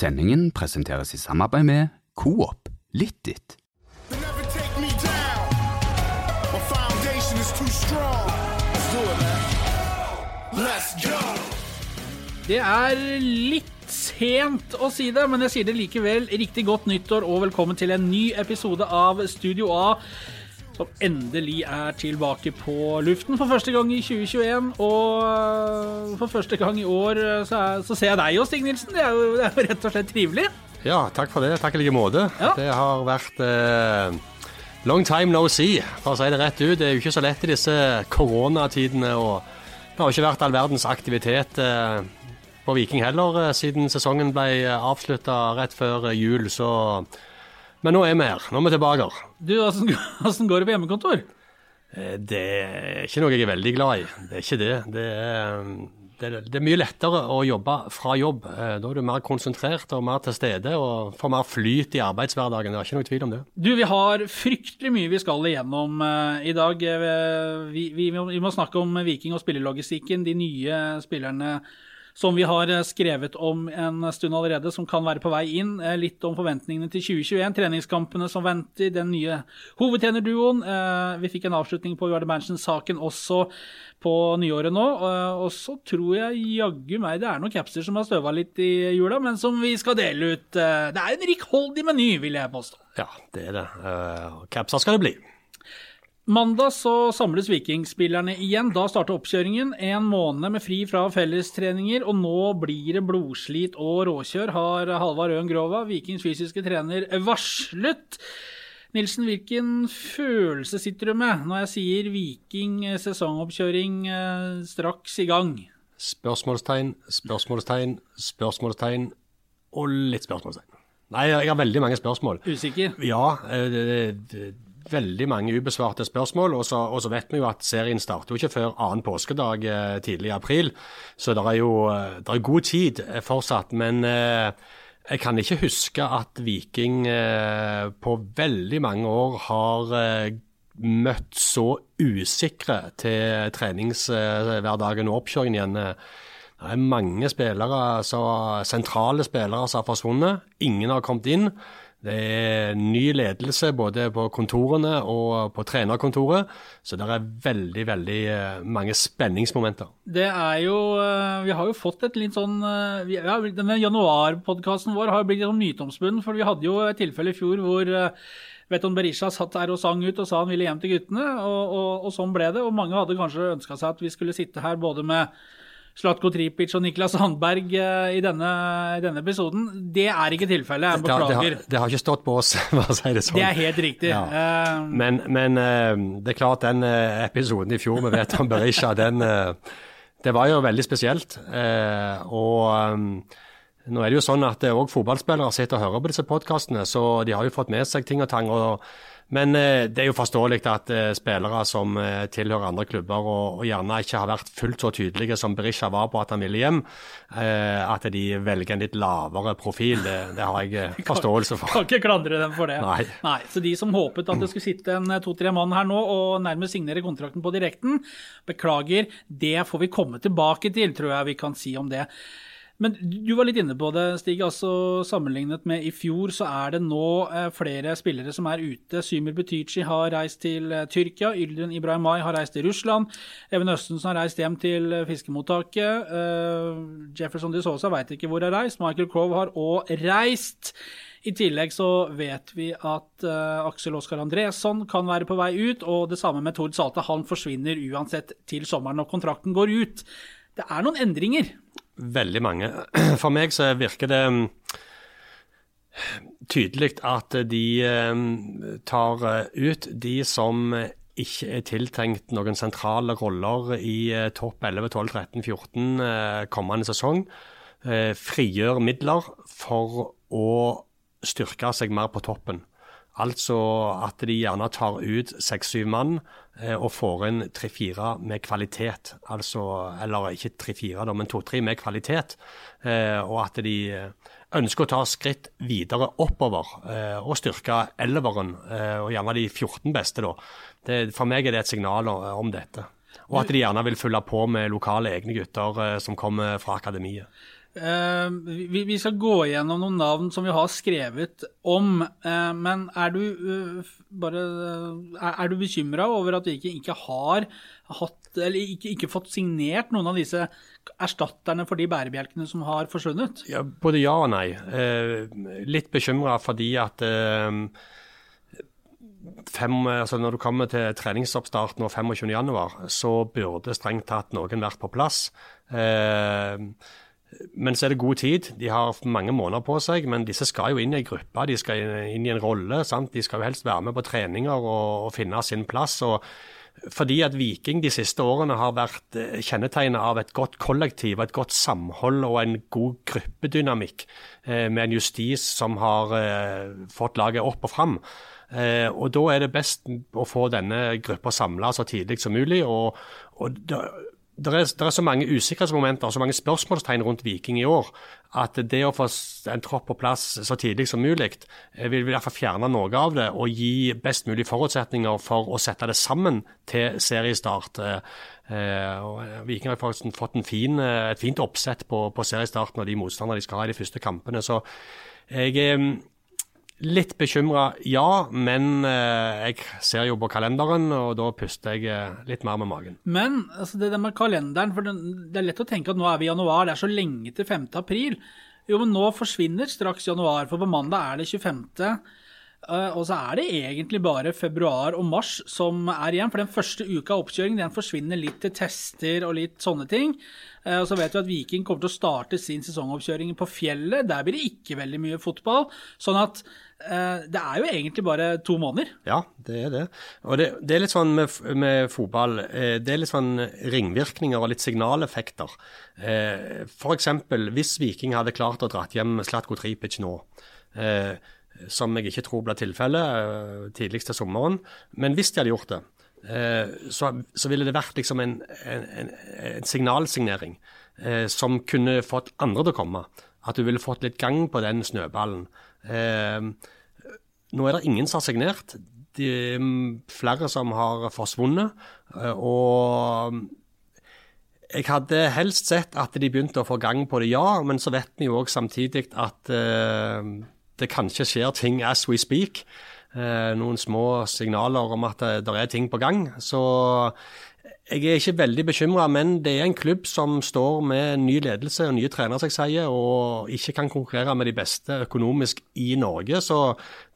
Sendingen presenteres i samarbeid med Coop. Let's go. Det er litt sent å si det, men jeg sier det likevel. Riktig godt nyttår og velkommen til en ny episode av Studio A. Som endelig er tilbake på luften for første gang i 2021. Og øh, for første gang i år øh, så, er, så ser jeg deg jo, Stig Nilsen. Det er jo, det er jo rett og slett trivelig. Ja, takk for det. Takk i like måte. Ja. Det har vært eh, long time no see, for å si det rett ut. Det er jo ikke så lett i disse koronatidene. og Det har ikke vært all verdens aktivitet eh, på Viking heller siden sesongen ble avslutta rett før jul. Så Men nå er vi her. Nå er vi tilbake. Du, åssen åssen går det på hjemmekontor? Eh, Det er ikke noe jeg er veldig glad i. Det er ikke det. Det er, det er, det er mye lettere å jobbe fra jobb. Eh, Da er du mer konsentrert og mer til stede og får mer flyt i arbeidshverdagen. Det er ikke noe tvil om det. Du, vi har fryktelig mye vi skal igjennom eh, i dag. Vi, vi, vi må snakke om Viking og spillelogistikken. De nye spillerne som vi har eh, skrevet om en stund allerede, som kan være på vei inn. Eh, litt om forventningene til 2021, treningskampene som venter, den nye hovedtrenerduoen. Eh, vi fikk en avslutning på Jarde Mansion-saken også på nyåret nå. Og så tror jeg jaggu meg det er noen capser som har støva litt i jula, men som vi skal dele ut. Det er en rikholdig meny, vil jeg påstå. Ja, det er det. Capser skal det bli. Mandag så samles Vikingspillerne igjen. Da starter oppkjøringen. En måned med fri fra fellestreninger, og nå blir det blodslit og råkjør, har Halvard Øen Grova, Vikings fysiske trener, varslet. Nilsen, hvilken følelse sitter du med når jeg sier Viking sesongoppkjøring eh, straks i gang? Spørsmålstegn, spørsmålstegn, spørsmålstegn og litt spørsmålstegn. Nei, jeg har veldig mange spørsmål. Usikker? Ja, eh, det, det, det, veldig mange ubesvarte spørsmål. Og så, og så vet vi jo at serien starter jo ikke før annen påskedag eh, tidlig i april. Så det er jo eh, det er god tid eh, fortsatt. Men jeg kan ikke huske at Viking på veldig mange år har møtt så usikre til treningshverdagen og oppkjøringen igjen. Det er mange spillere, sentrale spillere som har forsvunnet. Ingen har kommet inn. Det er ny ledelse både på kontorene og på trenerkontoret, så det er veldig, veldig eh, mange spenningsmomenter. Det er jo eh, Vi har jo fått et litt sånn eh, ja, Denne januarpodkasten vår har jo blitt litt sånn for vi hadde jo et tilfelle i fjor hvor Veton Berisha satt der og sang ut og sa han ville hjem til guttene, og, og, og sånn ble det. Og mange hadde kanskje ønska seg at vi skulle sitte her både med Slatko Tripic og Niklas Handberg eh, i denne, i denne episoden. Det er ikke tilfellet. Jeg Det, har- det, har, det har ikke stått på oss, for å si det sånn. Det er helt riktig. Ja. Eh, Men, men eh, det er klart den episoden i fjor med Veton Berisha, den Det var jo veldig spesielt. Eh, og nå er det jo sånn at òg fotballspillere sitter og hører på disse podkastene, så de har jo fått med seg ting og tang. Og, men eh, det er jo forståelig at eh, spillere som eh, tilhører andre klubber og, og gjerne ikke har vært fullt så tydelige som Berisha var på at han ville hjem, eh, at de velger en litt lavere profil. Det, det har jeg forståelse for. Kan ikke klandre dem for det. Nei. Så de som håpet at det skulle sitte en to-tre mann her nå og nærmest signere kontrakten på direkten, beklager, det får vi komme tilbake til, tror jeg vi kan si om det. Men du var litt inne på det, Stig. altså Sammenlignet med i fjor, så er det nå eh, flere spillere som er ute. Symer Butichi har reist til eh, Tyrkia. Yldren Ibrahimai har reist til Russland. Even Østensen har reist hjem til eh, fiskemottaket. Jefferson de Sosa veit ikke hvor har reist. Michael Crowe har òg reist. I tillegg så vet vi at uh, Aksel Oskar Andresson kan være på vei ut, og det samme med Tord Salte. Han forsvinner uansett til sommeren når kontrakten går ut. Det er noen endringer. Veldig mange. For meg så virker det mm, tydelig at de eh, tar eh, ut de som ikke er tiltenkt noen sentrale roller i eh, topp 11, 12, 13, 14 eh, kommende sesong. Eh, Frigjør midler for å styrke seg mer på toppen. Altså at de gjerne tar ut seks-syv mann eh, og får inn tre-fire med kvalitet. Altså, eller ikke tre-fire, men to-tre med kvalitet. Eh, og at de eh, ønsker å ta skritt videre oppover eh, og styrke elveren, eh, og gjerne de 14 beste, da. Det, for meg er det et signal om dette. Og at de gjerne vil følge på med lokale egne gutter eh, som kommer fra akademiet. Eh, vi, skal gå igjennom noen navn som vi har skrevet om, eh, men er du eh, du bekymra over at vi ikke, ikke har hatt Eller ikke, ikke fått signert noen av disse erstatterne for de bærebjelkene som har forsvunnet? Ja, både ja og nei. Litt bekymra fordi at fem, altså når du kommer til treningsoppstart nå 25.1, så burde strengt tatt noen vært på plass. Eh, men så er det god tid. De har mange måneder på seg, men disse skal jo inn i en gruppe. De skal inn i en rolle. Sant? De skal jo helst være med på treninger og, og finne sin plass. og fordi at Viking de siste årene har vært eh, kjennetegnet av et godt kollektiv, et godt samhold og en god gruppedynamikk, eh, med en justis som har eh, fått laget opp og fram. Og Da er det best å få denne gruppa samla så tidlig som mulig. og, og det er, det er så mange usikkerhetsmomenter og så mange spørsmålstegn rundt Viking i år at det å få en tropp på plass så tidlig som mulig eh, vil vi derfor fjerne noe av det og gi best mulig forutsetninger for å sette det sammen til seriestart. Eh, eh, Viking har faktisk fått fin, eh, et fint oppsett på, på seriestarten og de motstanderne de skal ha i de første kampene. Så jeg litt bekymra, ja, men eh, jeg ser jo på kalenderen, og da puster jeg eh, litt mer med magen. Men altså det der med kalenderen, for det er lett å tenke at nå er vi i januar, det er så lenge til 5. april. Jo, men nå forsvinner straks januar, for på mandag er det 25. eh, Og så er det egentlig bare februar og mars som er igjen. For den første uka av oppkjøring den forsvinner litt til tester og litt sånne ting. Eh, Og så vet vi at Viking kommer til å starte sin sesongoppkjøring på fjellet. Der blir det ikke veldig mye fotball. Sånn at eh, det er jo egentlig bare to måneder. Ja, det er det. Og det, det er litt sånn med, med fotball, det er litt sånn ringvirkninger og litt signaleffekter. Eksempel, hvis Viking hadde klart å dra hjem Slatko Tripic nå, eh, som jeg ikke tror ble tilfellet eh, tidligst til sommeren, men hvis de hadde gjort det, eh, så, ville det vært liksom en, en, en, en signalsignering eh, som kunne fått andre til å komme. At du ville fått litt gang på den snøballen. Nå er det ingen som har signert. Det er flere som har forsvunnet. Og jeg hadde helst sett at de begynte å få gang på det, ja. Men så vet vi jo òg samtidig at det kanskje skjer ting as we speak. Eh, noen små signaler om at det, det er ting på gang. Så jeg er ikke veldig bekymra, men det er en klubb som står med ny ledelse og nye trenere, som jeg sier, og ikke kan konkurrere med de beste økonomisk i Norge. Så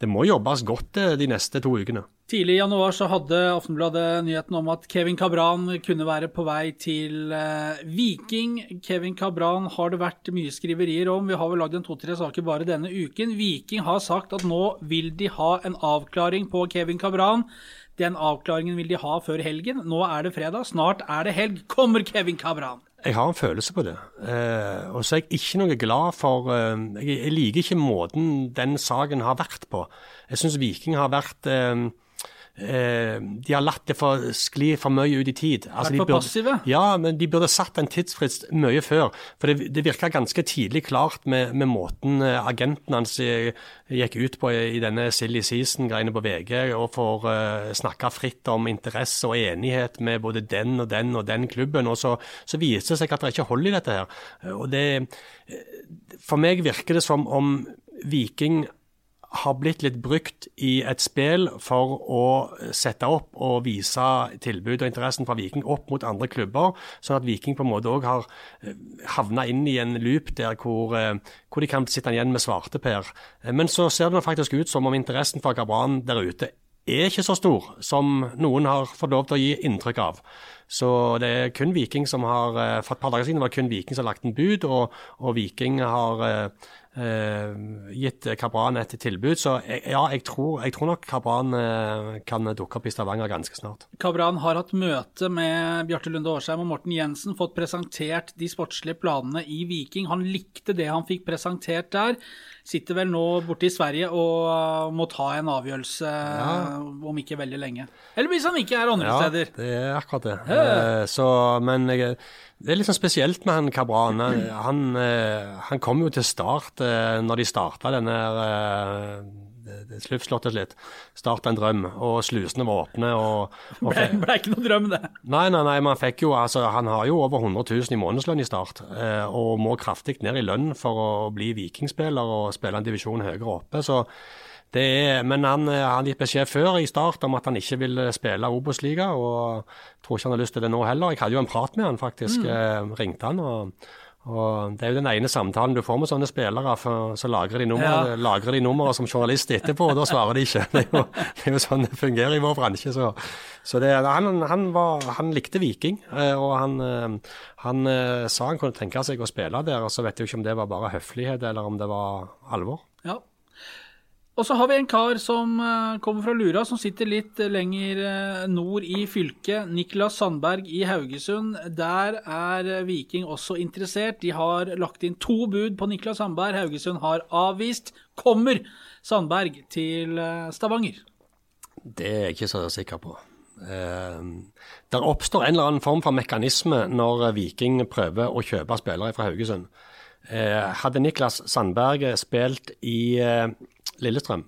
det må jobbes godt eh, de neste to ukene. Tidlig i januar så hadde Aftenbladet nyheten om at Kevin Cabran kunne være på vei til eh, Viking. Kevin Cabran har det vært mye skriverier om. Vi har vel lagd en to-tre saker bare denne uken. Viking har sagt at nå vil de ha en avklaring på Kevin Cabran. Den avklaringen vil de ha før helgen. Nå er det fredag, snart er det helg. Kommer Kevin Cabran? Jeg har en følelse på det. Eh, og så er jeg ikke noe glad for eh, jeg, liker ikke måten den saken har vært på. Jeg syns Viking har vært eh, eh, De har latt det for skli for mye ut i tid. Altså, Vært for passive? Ja, men de burde satt en tidsfrist mye før. For det, det virka ganske tidlig klart med, med måten eh, agenten hans eh, gikk ut på i, i denne silly season-greiene på VG, og får uh, snakke fritt om interesse og enighet med både den og den og den klubben. Og så, så viser det seg at det ikke holder i dette her. Eh, Og det, eh, for meg virker det som om Viking har blitt litt brukt i et spill for å sette opp og vise tilbud og interessen fra Viking opp mot andre klubber, sånn at Viking på en måte òg har eh, havna inn i en loop der hvor, eh, hvor de kan sitte igjen med svarteper. Men så ser det faktisk ut som om interessen for Gabran der ute er ikke så stor som noen har fått lov til å gi inntrykk av. Så det er kun Viking som har eh, For et par dager siden var det kun Viking som har lagt en bud, og, og Viking har gitt Kabran et tilbud. Så ja, jeg tror, jeg tror nok Kabran eh, kan dukke opp i Stavanger ganske snart. Cabran har hatt møte med Bjarte Lunde Årsheim og Morten Jensen, fått presentert de sportslige planene i Viking. Han likte det han fikk presentert der. Sitter vel nå borte i Sverige og uh, må ta en avgjørelse ja. om ikke veldig lenge. Eller hvis han ikke er andre Ja, steder. det er akkurat det. Ja. så, men jeg, det er litt sånn spesielt med han Kabran. Han, han, eh, kom jo til start eh, når de starta denne, eh, sluppslåttes litt. Start en drøm, og slusene var åpne. og, og Ble, ble ikke noe drøm, det. Nei, nei, nei, man fikk jo, altså, han har jo over 100 000 i månedslønn i start, eh, og må kraftig ned i lønn for å bli vikingspiller og spille en divisjon høyere oppe. så det er, men han har gitt beskjed før i start om at han ikke vil spille Obos-liga, og tror ikke han har lyst til det nå heller. Jeg hadde jo en prat med han faktisk, Mm. eh, ringte han. og og Det er jo den ene samtalen du får med sånne spillere, for så lagrer de nummeret, Ja. lagrer de nummeret som journalist etterpå, og da svarer de ikke. Det er jo, det er jo sånn det fungerer i vår bransje. Så, så det, han, han, var, han likte Viking, eh, og han, eh, han eh, sa han kunne tenke seg å spille der. og Så vet jeg jo ikke om det var bare høflighet, eller om det var alvor. Ja. Og så har vi en kar som eh, kommer fra Lura, som sitter litt eh, lenger eh, nord i fylket. Niklas Sandberg i Haugesund. Der er Viking også interessert. De har lagt inn to bud på Niklas Sandberg. Haugesund har avvist. Kommer Sandberg til Stavanger? Det er jeg ikke så sikker på. Der oppstår en eller annen form for mekanisme når Viking prøver å kjøpe spillere fra Haugesund. Hadde Niklas Sandberg spilt i Lillestrøm,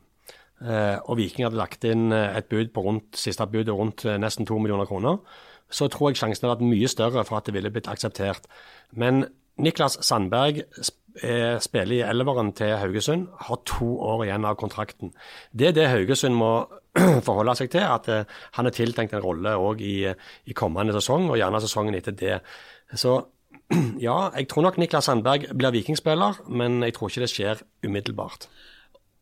eh, og Viking hadde lagt inn eh, et bud på rundt, siste budet rundt eh, nesten to millioner kroner, så tror jeg sjansen hadde vært mye større for at det ville blitt akseptert. Men Niklas Sandberg spiller i elveren til Haugesund, har to år igjen av kontrakten. Det er det Haugesund må forholde seg til, at han er tiltenkt en rolle òg i, i kommende sesong, og gjerne sesongen etter det. Så ja, jeg tror nok Niklas Sandberg blir vikingspiller, men jeg tror ikke det skjer umiddelbart.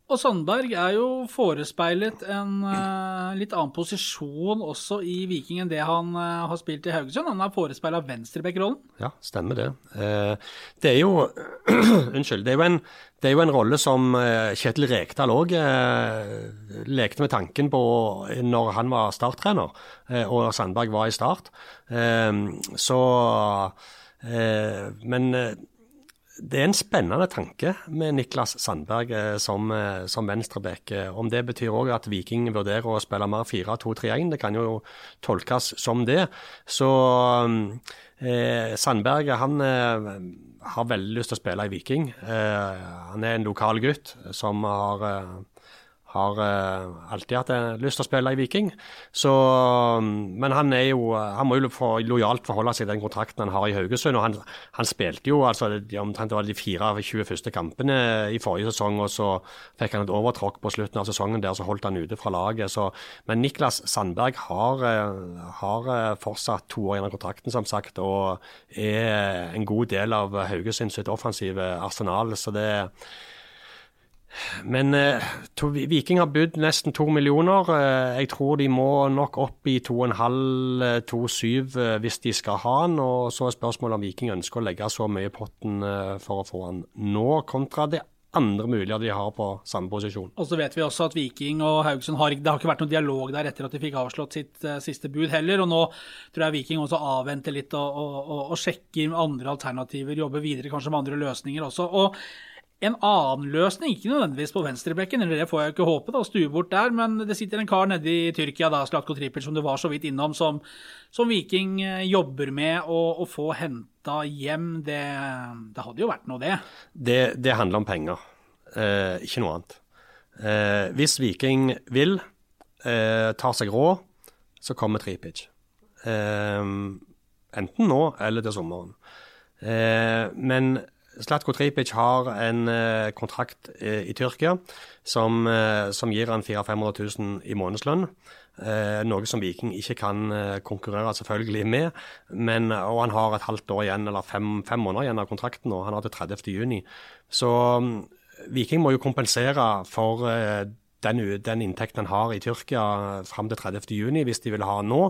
Og Sandberg er jo forespeilet en uh, litt annen posisjon også i Viking enn det han uh, har spilt i Haugesund. Han er forespeila venstrebekkrollen. Ja, stemmer det. Uh, det er jo Unnskyld. Det er jo en, det er jo en rolle som Kjetil Rekdal òg lekte med tanken på når han var starttrener, og Sandberg var i Start. Så Men det er en spennende tanke med Niklas Sandberg eh, som, eh, som venstreback. Eh, Om det betyr òg at Viking vurderer å spille mer 4-2-3-1, det kan jo tolkes som det. Så eh, Sandberg han eh, har veldig lyst til å spille i Viking. Eh, han er en lokal gutt som har har eh, alltid hatt eh, lyst til å spille i Viking. Så, mm, men han, er jo, han må jo for, lojalt forholde seg til den kontrakten han har i Haugesund. og Han, han spilte jo altså, de, omtrent det var de fire av 20 første kampene i forrige sesong, og så fikk han et overtråkk på slutten av sesongen der, så holdt han ute fra laget. Så, men Niklas Sandberg har, eh, har eh, fortsatt to år igjen av kontrakten, som sagt, og er en god del av Haugesund sitt offensive arsenal. så det men eh, to, Viking har budt nesten to millioner. Eh, jeg tror de må nok opp i 2,5-2,7 eh, hvis de skal ha han. Og så er spørsmålet om Viking ønsker å legge så mye i potten eh, for å få han nå, kontra det andre muligheter de har på samme posisjon. Og så vet vi også at Viking og Haugesund har, det har ikke vært noen dialog der etter at de fikk avslått sitt eh, siste bud heller. Og nå tror jeg Viking også avventer litt og, og, og, og sjekker andre alternativer, jobber videre kanskje med andre løsninger også. Og en annen løsning, ikke nødvendigvis på venstrebekken, eller det får jeg jo ikke håpe, da, stue bort der, men det sitter en kar nede i Tyrkia, da, Slatko Trippel, som du var så vidt innom, som, som Viking eh, jobber med å, å få henta hjem. Det, det hadde jo vært noe, det. Det, det handler om penger, eh, ikke noe annet. Eh, hvis Viking vil, eh, tar seg råd, så kommer Tripic. Eh, enten nå eller til sommeren. Eh, men Slatko Tripic har en eh, kontrakt eh, i Tyrkia som, eh, som gir han 400 500 000 i månedslønn. Noe som Viking ikke kan konkurrere selvfølgelig med. Men, og han har et halvt år igjen, eller fem, fem måneder igjen av kontrakten, og han har til 30. juni. Så mm, Viking må jo kompensere for eh, den, den inntekten han har i Tyrkia fram til 30. juni, hvis de vil ha han nå.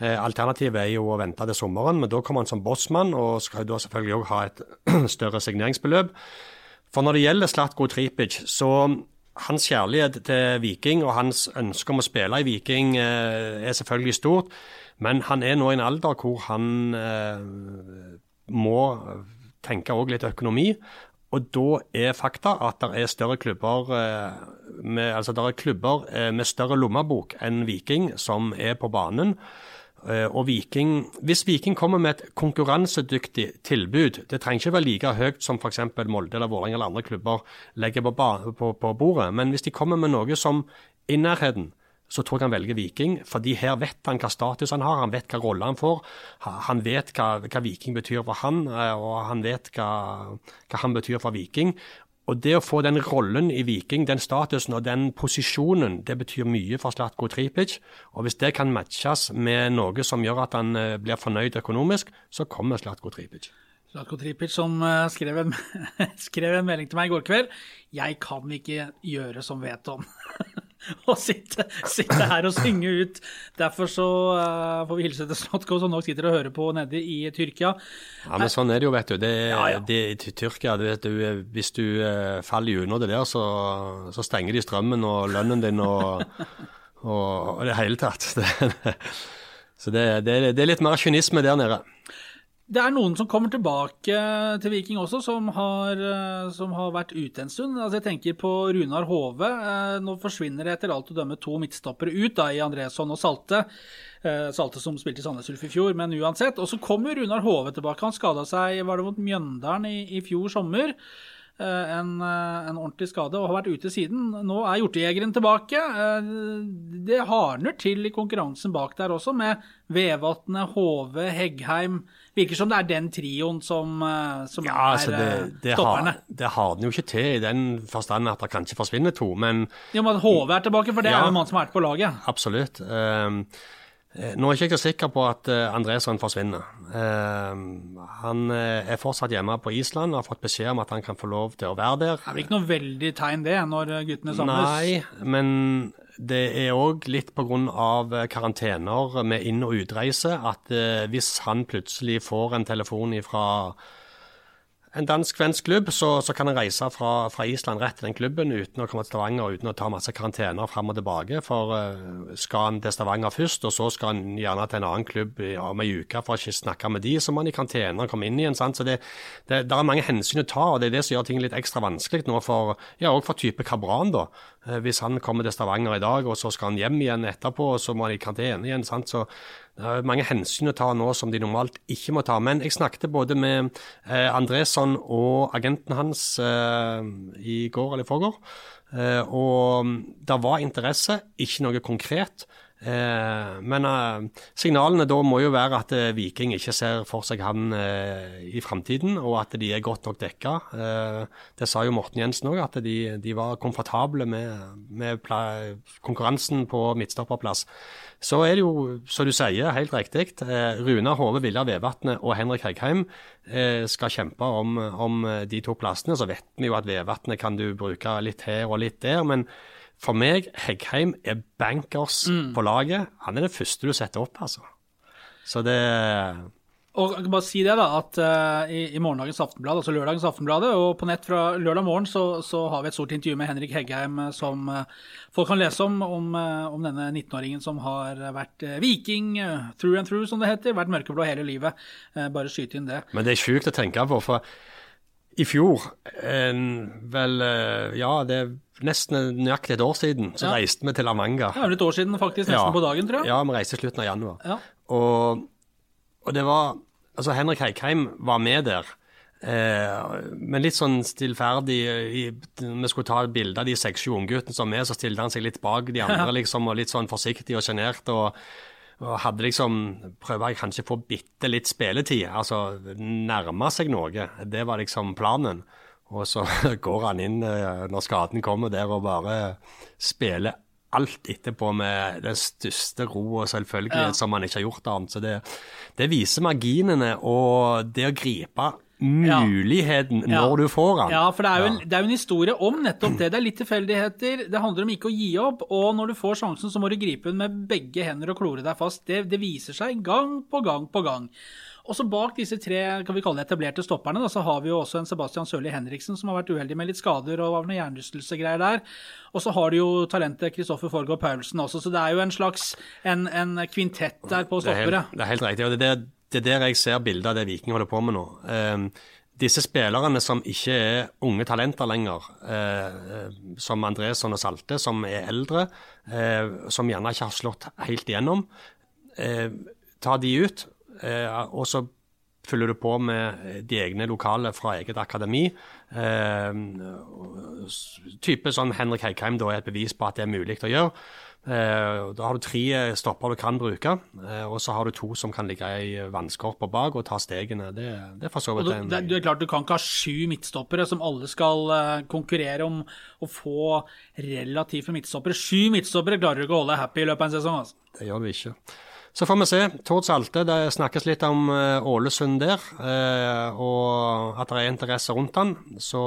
Eh, alternativet er jo å vente til sommeren, men da kommer han som bossmann og skal da selvfølgelig òg ha et større signeringsbeløp. For når det gjelder Slatko Tripic, så hans kjærlighet til Viking og hans ønske om å spille i Viking eh, er selvfølgelig stort, men han er nå i en alder hvor han eh, må tenke òg litt økonomi. Og da er fakta at det er større klubber eh, med, altså det er klubber eh, med større lommebok enn Viking som er på banen. Eh, Og Viking, Hvis Viking kommer med et konkurransedyktig tilbud, det trenger ikke være like høyt som f.eks. Molde eller Vålerenga eller andre klubber legger på, på, på bordet, men hvis de kommer med noe som i nærheten, så tror jeg han velger Viking, fordi her vet han hva status han har, han vet hva rolle han får. Han vet hva, hva Viking betyr for han, eh, og han vet hva, hva han betyr for Viking. Og det å få den rollen i Viking, den statusen og den posisjonen, det betyr mye for Slatko Tripic. Og hvis det kan matches med noe som gjør at han eh, blir fornøyd økonomisk, så kommer Slatko Tripic. Slatko Tripic som eh, skrev en, skrev en melding til meg i går kveld. Jeg kan ikke gjøre som Veton. og sitte, sitte her og synge ut. Derfor så uh, får vi hilse til Slotko, som nok sitter og hører på nede i Tyrkia. Ja, men sånn er det jo, vet du. Det, Ja, ja. det, I Tyrkia, det, vet, du, eh, hvis du uh, faller under det der, så, så stenger de strømmen og lønnen din og, og, og det hele tatt. Det, så det, det, det er litt mer kynisme der nede. Det er noen som kommer tilbake til Viking også, som har, eh, som har vært ute en stund. Altså jeg tenker på Runar Hove. Eh, Nå forsvinner det etter alt å dømme to midtstoppere ut da, i Andresson og Salte. Eh, Salte som spilte i Sandnes Ulf i fjor, men uansett. Og så kommer Runar Hove tilbake. Han skada seg var det mot Mjøndalen i, i fjor sommer. En, en ordentlig skade og har vært ute siden. Nå er hjortejegeren tilbake. Det hardner til i konkurransen bak der også, med Vevatnet, Hove, Heggheim. Virker som det er den trioen som, eh, som Ja, er altså det, eh, det, topperne. har, det har den jo ikke til i den forstand at det kanskje forsvinner to, men Jo, men HV er tilbake, for det Ja. er jo en mann som har vært på laget. absolutt. Um, nå er ikke jeg så sikker på at Andresen Andresson forsvinner. Ehm, han eh, er fortsatt hjemme på Island og har fått beskjed om at han kan få lov til å være der. Det er vel ikke noe veldig tegn det, når guttene samles. Nei, men det er òg litt pga. karantener med inn- og utreise at eh, hvis han plutselig får en telefon fra en dansk-svensk klubb, så, så kan han reise fra, fra Island rett til den klubben uten å komme til Stavanger uten å ta masse karantener fram og tilbake. For uh, skal han til Stavanger først, og så skal han gjerne til en annen klubb ja, om ei uke for å ikke snakke med de, så må han i karantene og komme inn igjen. sant? Så det, det, er mange hensyn å ta, og det er det som gjør ting litt ekstra vanskelig nå for, ja, for type Kabran. da. Eh, Hvis han kommer til Stavanger i dag, og så skal han hjem igjen etterpå, og så må han i karantene igjen. sant? Så det er mange hensyn å ta nå som de normalt ikke må ta. Men jeg snakket både med eh, Andresson og agenten hans eh, i går eller i forgår. Eh, og det var interesse, ikke noe konkret. Eh, men eh, signalene da må jo være at eh, Viking ikke ser for seg han i framtiden, og at de er godt nok dekka. Det sa jo Morten Jensen òg, at de, de var komfortable med, med konkurransen på midtstopperplass. Så er det jo, som du sier, helt riktig. Runa Hove Villa Vevatnet og Henrik Heggheim eh, skal kjempe om, om eh, de to plassene. Så vet vi jo at Vevatnet kan du bruke litt her og litt der. Men for meg, Heggheim er bankers på laget. Han er det første du setter opp, altså. Så det Og jeg kan bare si det da, at uh, i, i morgendagens Aftenblad, altså lørdagens Aftenbladet, og på nett fra lørdag morgen, så, så har vi et stort intervju med Henrik Heggheim eh, som uh, folk kan lese om, om, uh, om denne 19-åringen som har vært viking, through and through, som det heter. Vært mørkeblå hele livet. Bare skyte inn det. Men det er sjukt å tenke på, for i fjor, en, vel Ja, det er nesten nøyaktig et år siden, så Ja. reiste vi til La Ja, Det er et år siden faktisk, nesten på dagen, tror jeg. Ja, vi reiste i slutten av januar. Ja. Og, og det var Altså, Henrik Heikheim var med der. Eh, men litt sånn stillferdig i, Vi skulle ta et bilde av de seks-sju ungguttene som er med, så stilte han seg litt bak de andre, liksom, og litt sånn forsiktig og sjenert. Og, og hadde liksom Prøver jeg kanskje å få bitte litt spilletid, altså nærme seg noe. Det var liksom planen. Og så går han inn eh, når skaden kommer der og bare spiller alt etterpå med den største ro og selvfølgelighet Ja. som man ikke har gjort annet. Så det, det viser marginene og det å gripe muligheten Ja. når du får den. Ja, for det er, jo en, det er en historie om nettopp det. Det er litt tilfeldigheter. Det handler om ikke å gi opp. Og når du får sjansen, så må du gripe den med begge hender og klore deg fast. Det, det viser seg gang på gang på gang. Og så bak disse tre kan vi kalle det etablerte stopperne, da, så har vi jo også en Sebastian Sørli Henriksen som har vært uheldig med litt skader og var noe hjernerystelsegreier der. Og så har du jo talentet Kristoffer Forgård Paulsen også, så det er jo en slags en, en kvintett der på Det er, stoppere. helt, det er helt riktig. og det er, det er der jeg ser bildet av det Viking holder på med nå. Um, disse spillerne som ikke er unge talenter lenger, eh, som Andresson og Salte, som er eldre, eh, som gjerne ikke har slått helt igjennom. Eh, ta de ut, og så fyller du på med de egne lokale fra eget akademi. Eh, type som Henrik Heikheim da er et bevis på at det er mulig å gjøre. Eh, da har du tre stopper du kan bruke, eh, og så har du to som kan ligge i vannskorpa bak og ta stegene. Det, det er for så vidt en det, du er klart du kan ikke ha sju midtstoppere som alle skal eh, konkurrere om å få relativt med midtstoppere. Sju midtstoppere klarer du ikke å holde happy i løpet av en sesong. altså. Det gjør du ikke. Så får vi se. Tord Salte, det snakkes litt om eh, Ålesund der, eh, og at det er interesse rundt han. Så,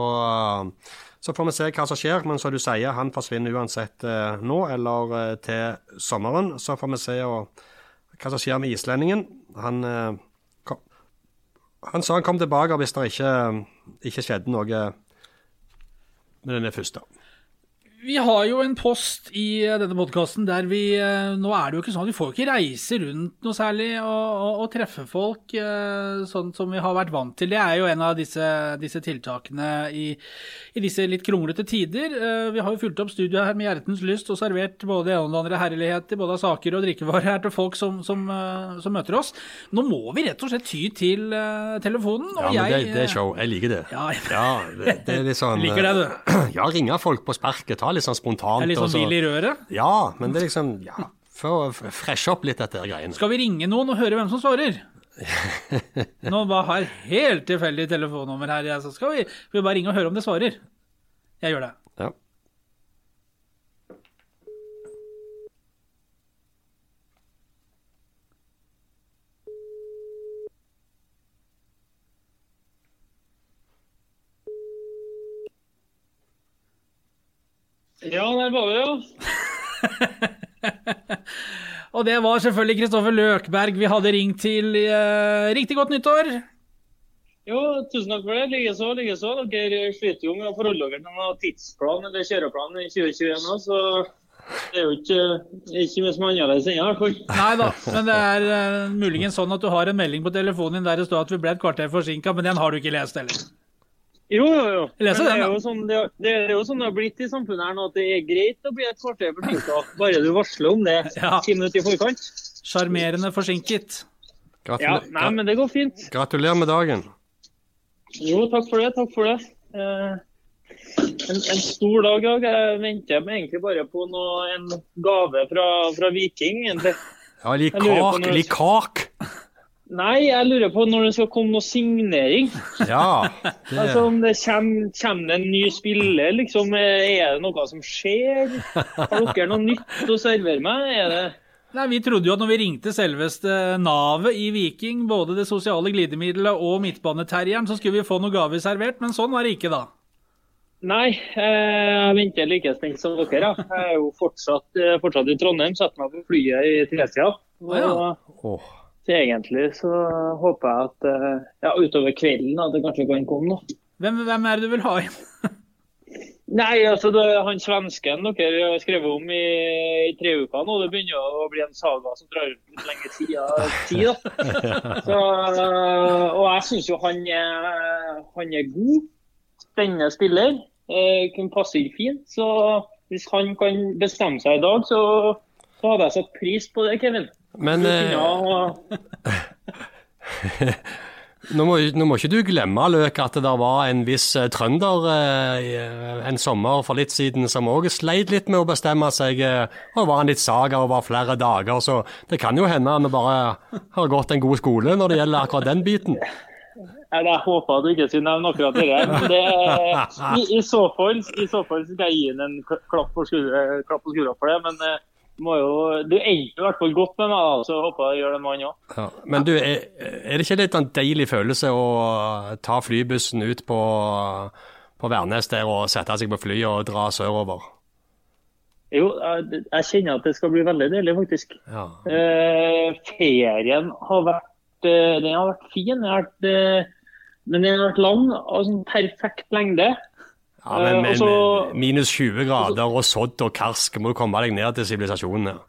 så får vi se hva som skjer. Men som du sier, han forsvinner uansett eh, nå eller til sommeren. Så får vi se og, hva som skjer med islendingen. Han, kom, han sa han kom tilbake hvis det ikke, ikke skjedde noe med denne første. Vi har jo en post i eh, denne podkasten der vi eh, Nå er det jo ikke sånn at vi får ikke reise rundt noe særlig og, og, og treffe folk eh, sånn som vi har vært vant til. Det er jo en av disse, disse tiltakene i, i disse litt kronglete tider. Vi har jo fulgt opp studioet her med hjertens lyst og servert både det ene og det andre herligheter, både av saker og drikkevarer her til folk som, som, som møter oss. Nå må vi rett og slett ty til telefonen. Og Ja, men det, det er show. Jeg liker det. Ja, Ja, det, det er litt sånn Liker det, du. Ja, ringe folk på sparket. Ta litt sånn spontant. er litt sånn så- hvil i røret. Ja, men det er liksom ja, For å freshe opp litt dette greiene. Skal vi ringe noen og høre hvem som svarer? Nå bare har helt tilfeldig telefonnummer her. ja, Så skal vi, skal vi bare ringe og høre om det svarer. Jeg gjør det. Ja. Der var vi, ja. Og det var selvfølgelig Kristoffer Løkberg vi hadde ringt til. Eh, riktig godt nyttår. Jo, tusen takk for det. Likeså. likeså. Dere sliter jo med å forholde dere til noen tidsplan eller kjøreplan i 2021 nå, så det er jo ikke, ikke mye som er annerledes ennå, i hvert fall. Nei da, men det er uh, muligens sånn at du har en melding på telefonen din der det står at vi ble et kvarter forsinka, men den har du ikke lest heller. Jo, jo, jo. Det, er jo sånn, det, er- det er jo sånn det har blitt i samfunnet her nå, at det er greit å bli et kvarter forsinka, bare du varsler om det Ja. ti minutter i forkant. Sjarmerende forsinket. Ja, nei, men det går fint. gratulerer med dagen. Jo, takk for det. Takk for det. Eh, en, en stor dag i dag. Jeg venter meg egentlig bare på noe, en gave fra, fra Viking. egentlig. Ja, litt Jeg Nei, jeg lurer på når det skal komme noe signering. Ja. Det, Altså Om det kommer, kommer det en ny spiller, liksom. Er det noe som skjer? Har dere noe nytt å servere meg? Er det Nei, Vi trodde jo at når vi ringte selveste navet i Viking, både det sosiale glidemiddelet og midtbaneterrieren, så skulle vi få noe gaver servert, men sånn var det ikke da. Nei, eh, jeg venter like spent som dere. Ja. Jeg er jo fortsatt, eh, fortsatt i Trondheim. Setter meg på flyet i tretida. Å ja. Og Åh. Så egentlig så håper jeg at eh, ja, utover kvelden at det kanskje kan komme noe. Hvem, hvem er det du vil ha inn? Nei, altså det er han svensken dere har skrevet om i, i tre uker nå. Det begynner å bli en saga som drar ut litt lenge tid. tid da. Så, øh, og jeg syns jo han er, han er god. Spennende spiller. Eh, kunne passe inn fint. Så hvis han kan bestemme seg i dag, så, så hadde jeg satt pris på det, Kevin. Men eh, nå, må, nå må ikke du glemme, Løk, at det var en viss eh, trønder eh, en sommer for litt siden som òg sleit litt med å bestemme seg. eh, og var en litt saga over flere dager, så det kan jo hende han bare har gått en god skole når det gjelder akkurat den biten. Jeg håper du ikke skulle nevne akkurat det. der, i, i, så fall, I så fall skal jeg gi ham en klapp på skuldra for det. Men eh, jo, du endte i hvert fall godt med meg, da, så håper jeg gjør det med han òg. Ja. Men du, er, er det ikke litt en deilig følelse å ta flybussen ut på, på Værnes der og sette seg på flyet og dra sørover? Jo, jeg, jeg kjenner at det skal bli veldig deilig, faktisk. Ja. Eh, ferien har vært eh, den har vært fin. Har vært, eh, men den har vært lang og sånn perfekt lengde. Ja, men, Eh, men og minus 20 grader og sodd og karsk, må du komme deg ned til sivilisasjonen. her.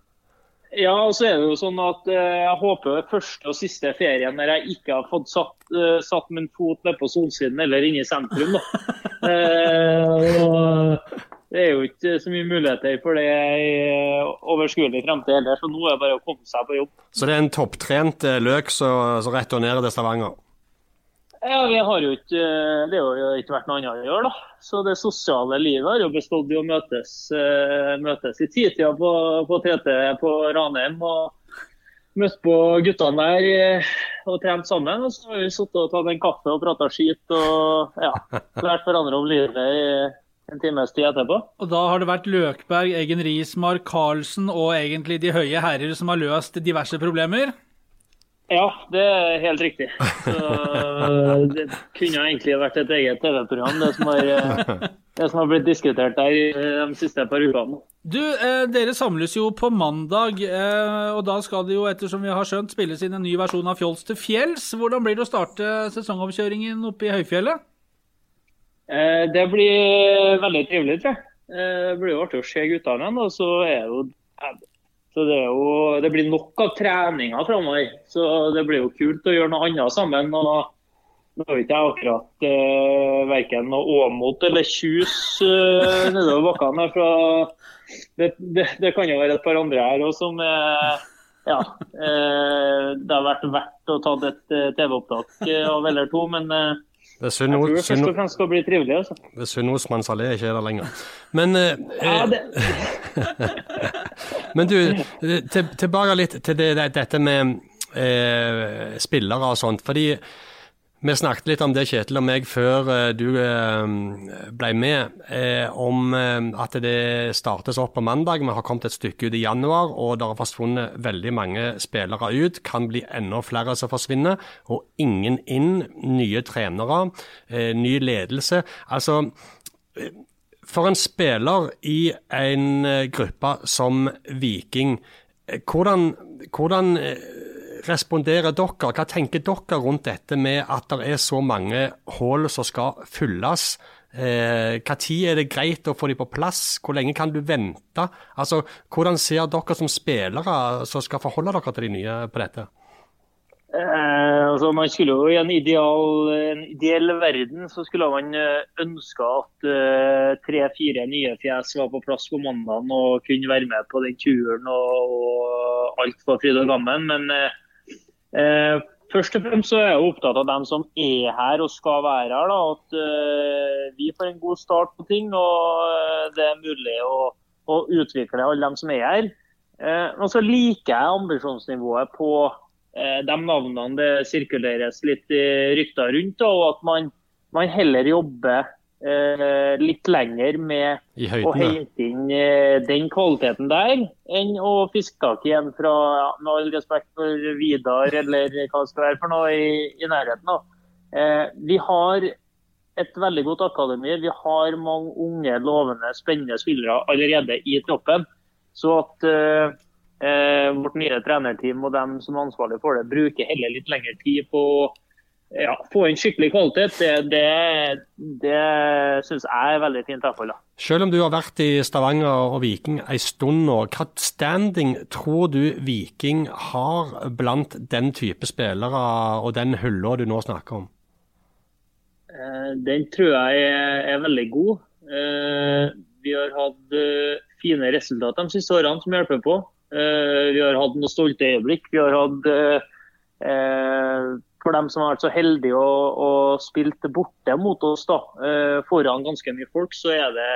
Ja, og så er det jo sånn at eh, jeg håper første og siste ferien når jeg ikke har fått satt, eh, satt min fot nede på solsiden eller inne i sentrum. da. Eh, og, Det er jo ikke så mye muligheter for det i overskuelig fremtid heller, så nå er det bare å komme seg på jobb. Så det er en topptrent løk som som returnerer til Stavanger? Ja, vi har jo ikke, Det har jo ikke vært noe annet å gjøre, da. Så det sosiale livet har jo bestått i å møtes, eh, møtes i titida på, på TT på Ranheim. og Møtt på guttene der eh, og trent sammen. Og så har vi sittet og tatt en kaffe og prata skit og ja, lært hverandre om livet i en times tid etterpå. Og da har det vært Løkberg, Eggen Rismark, Karlsen og egentlig de høye herrer som har løst diverse problemer? Ja, det er helt riktig. Så det kunne egentlig vært et eget TV-program, det, som har, eh, det som har blitt diskutert der de siste par ukene. Du, eh, dere samles jo på mandag, eh, og da skal det jo, ettersom vi har skjønt, spilles inn en ny versjon av Fjols til fjells. Hvordan blir det å starte sesongomkjøringen oppe i høyfjellet? Eh, det blir veldig trivelig, tror jeg. Eh, Det blir jo artig å se guttene igjen. Og så er det jo så det, jo, det blir nok av treninger framover. Så det blir jo kult å gjøre noe annet sammen. og Nå er ikke jeg akkurat eh, verken Åmot eller Kjus eh, nedover bakkene. Det, det, det kan jo være et par andre her også som eh, ja, eh, Det har vært verdt å ta et eh, TV-opptak eh, av eller to, men eh, Det er synd jeg tror det først og fremst skal bli trivelig. altså. det er synd hos Mansalé ikke er der lenger. Men eh, Ja, eh, det, Men du, til, tilbake litt til det, det, dette med eh, spillere og sånt. fordi vi snakket litt om det, Kjetil og meg, før eh, du eh, ble med, eh, om at det startes opp på mandag. Vi har kommet et stykke ut i januar, og det har forsvunnet veldig mange spillere ut. Kan bli enda flere som forsvinner, og ingen inn. Nye trenere, ny ledelse. Altså, for en spiller i en gruppe som Viking, hvordan, hvordan responderer dere? Hva tenker dere rundt dette med at det er så mange hull som skal fylles? Eh, tid er det greit å få dem på plass? Hvor lenge kan du vente? Altså, Hvordan ser dere som spillere som skal forholde dere til de nye på dette? Eh, altså man skulle jo I en ideal, en ideell verden så skulle man eh, ønske at eh, tre-fire nye fjes var på plass på mandagen og kunne være med på den turen og, og alt var fryd og gammen. Men eh, først og fremst så er jeg opptatt av dem som er her og skal være her. da, At eh, vi får en god start på ting og eh, det er mulig å, å utvikle alle dem som er her. Eh, og så liker jeg ambisjonsnivået på eh, de navnene det sirkuleres litt eh, rykter rundt, og at man, man heller jobber eh, litt lenger med høyden, å hente inn eh, den kvaliteten der, enn å fiske tak i en fra, ja, med all respekt for Vidar eller hva det skal være for noe i, i nærheten. Eh, vi har et veldig godt akademi. Vi har mange unge, lovende, spennende spillere allerede i troppen. Så at eh, eh, vårt nye trenerteam og dem som er ansvarlig for det, bruker heller litt lengre tid på å ja, få inn skikkelig kvalitet, det, det, det syns jeg er veldig fint. i da. Selv om du har vært i Stavanger og Viking en stund nå, hva standing tror du Viking har blant den type spillere og den hylla du nå snakker om? Eh, Den tror jeg er, er veldig god. Eh, Vi har hatt eh, fine resultater de siste årene som hjelper på. Vi har hatt noen stolte øyeblikk. Vi har hatt For dem som har vært så heldige å, å spilt borte mot oss da, eh, foran ganske mye folk, så er det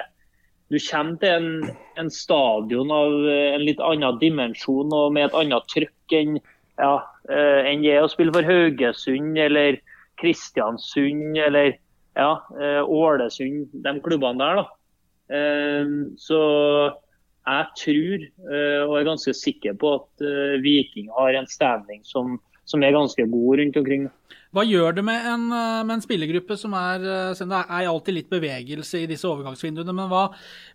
du kommer til en, en stadion av eh, en litt annen dimensjon og med et annet trykk enn ja, eh, enn det å spille for Haugesund eller Kristiansund eller ja, Ålesund, de klubbene der. da. Så jeg tror og er ganske sikker på at Viking har en standing som, som er ganske god rundt omkring. Hva gjør det med en, eh, med en spillergruppe som er eh, Det er alltid litt bevegelse i disse overgangsvinduene, men hva,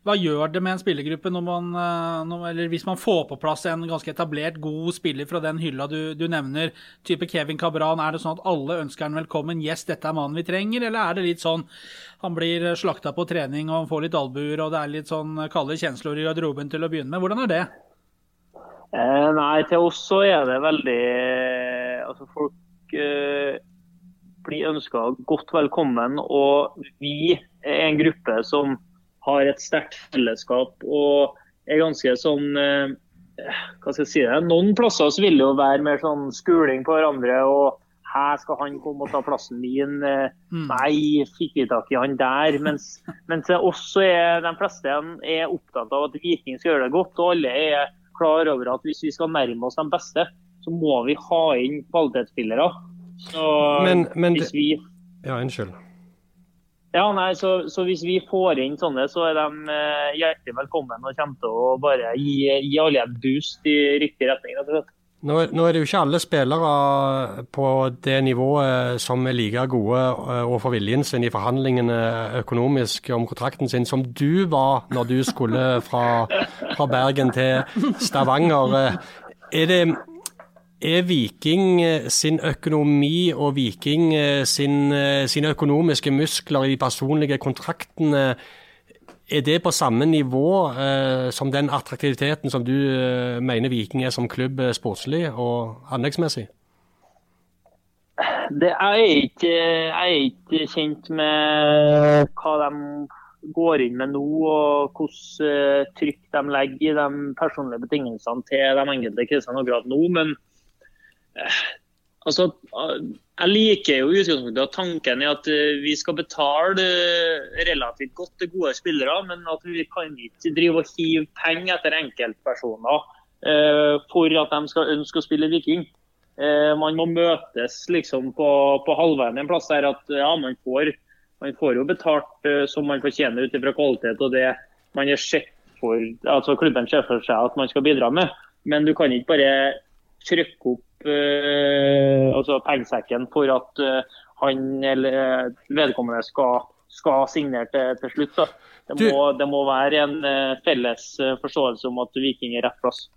hva gjør det med en spillergruppe når man, eh, når, eller hvis man får på plass en ganske etablert, god spiller fra den hylla du, du nevner, type Kevin Cabran? Er det sånn at alle ønsker han velkommen, yes, dette er mannen vi trenger, eller er det litt sånn han blir slakta på trening og får litt albuer, og det er litt sånn kalde kjensler i garderoben til å begynne med? Hvordan er det? Eh, nei, til oss så er det veldig Altså, folk eh, blir ønska godt velkommen. Og vi er en gruppe som har et sterkt fellesskap og er ganske sånn eh, Hva skal jeg si det? Noen plasser så vil det jo være mer sånn skuling på hverandre. og her skal han komme og ta plassen min. eh, Nei, fikk vi tak i han der? Mens, mens også er de fleste er opptatt av at Viking skal gjøre det godt. Og alle er klar over at hvis vi skal nærme oss de beste, så må vi ha inn kvalitetsspillere. Så Men- men hvis vi Ja, unnskyld. ja, nei, så, så hvis vi får inn sånne, så er de eh, hjertelig velkommen og kommer til å bare gi, gi alle en boost i riktig retning. rett og slett. Nå, nå er det jo ikke alle spillere på det nivået som er like gode og overfor viljen sin i forhandlingene økonomisk om kontrakten sin som du var når du skulle fra, fra Bergen til Stavanger. Eh, Er det er Viking eh, sin økonomi og Viking eh, sin, eh, sine økonomiske muskler i de personlige kontraktene er det på samme nivå eh, som den attraktiviteten som du eh, mener Viking er som klubb sportslig og anleggsmessig? Det er ikke, jeg er ikke kjent med hva de går inn med nå, og hvordan trykk de legger i de personlige betingelsene til de enkelte krisene akkurat nå. Men altså, eh, jeg liker jo utgangspunktet at tanken er at eh, vi skal betale eh, relativt godt til gode spillere, men at vi kan ikke drive og hive penger etter enkeltpersoner eh, for at de skal ønske å spille Viking. Eh, man må møtes liksom på, på halvveien en plass der at ja, man får, man får jo betalt eh, som man fortjener ut ifra kvalitet og det man er sett for, altså klubben ser for seg at man skal bidra med. Men du kan ikke bare trykke opp eh, altså pengesekken for at eh, han eller eh, vedkommende skal, skal signere til, til slutt. Det, må, det må være en eh, felles eh, forståelse om at Viking er rett plass.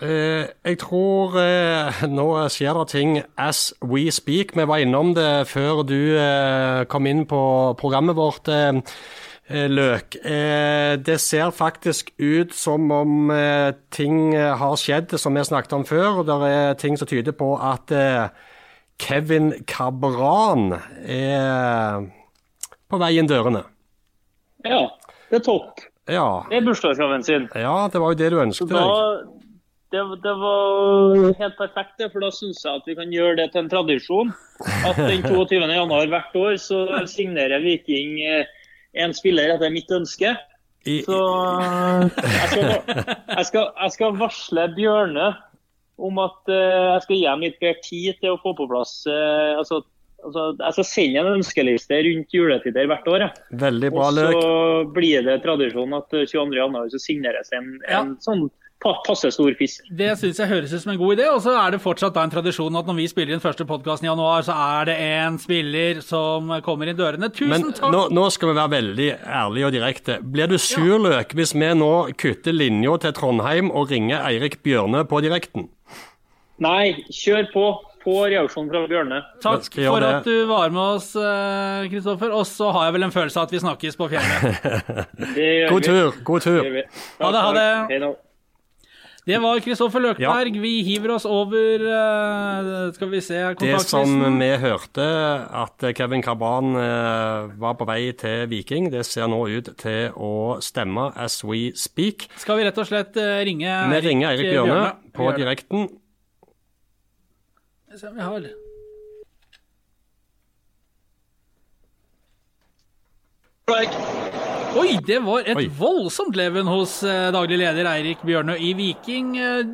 Eh, jeg tror eh, nå skjer det ting as we speak. Vi var innom det før du eh, kom inn på programmet vårt. Eh, Løk. Eh, det ser faktisk ut som om eh, ting har skjedd som vi snakket om før. og Det er ting som tyder på at Kevin Cabran er på vei inn dørene. Ja, det er topp. Ja, Det er bursdagsgaven sin. ja det var jo det du ønsket deg. det, det var helt perfekt, det, for da syns jeg at vi kan gjøre det til en tradisjon. At den 22. januar hvert år så signerer Viking eh, en spiller etter mitt ønske. Så jeg skal, jeg skal, jeg skal varsle Bjørne om at eh, jeg skal gi ham litt mer tid til å få på plass eh, altså, altså, Jeg skal sende en ønskeliste rundt juletider hvert år. veldig bra, Løk. Og så blir det tradisjon at 22. januar så signeres en, en sånn passe stor fisk. Det syns jeg høres ut som en god idé. Og så er det fortsatt da en tradisjon at når vi spiller inn første podkasten i januar, så er det en spiller som kommer inn dørene. Tusen Men takk! nå, nå skal vi være veldig ærlige og direkte. Blir du sur, Løk, hvis vi nå kutter linja til Trondheim og ringer Eirik Bjørne på direkten? Nei, kjør på. på reaksjonen fra Bjørne. Takk for at du var med oss, eh, Kristoffer. Og så har jeg vel en følelse av at vi snakkes på fjellet. God tur. God tur. Ha det, ha Takk, det. Det var Kristoffer Løkberg. Vi hiver oss over eh, Skal vi se Det som vi hørte, at Kevin Cabran eh, var på vei til Viking, det ser nå ut til å stemme as we speak. Skal vi rett og slett eh, ringe Vi ringer Eirik Bjørne på Vi Skal vi. Se om vi har Oi, det var et Oi. voldsomt leven hos eh, daglig leder Eirik Bjørnø i Viking. eh,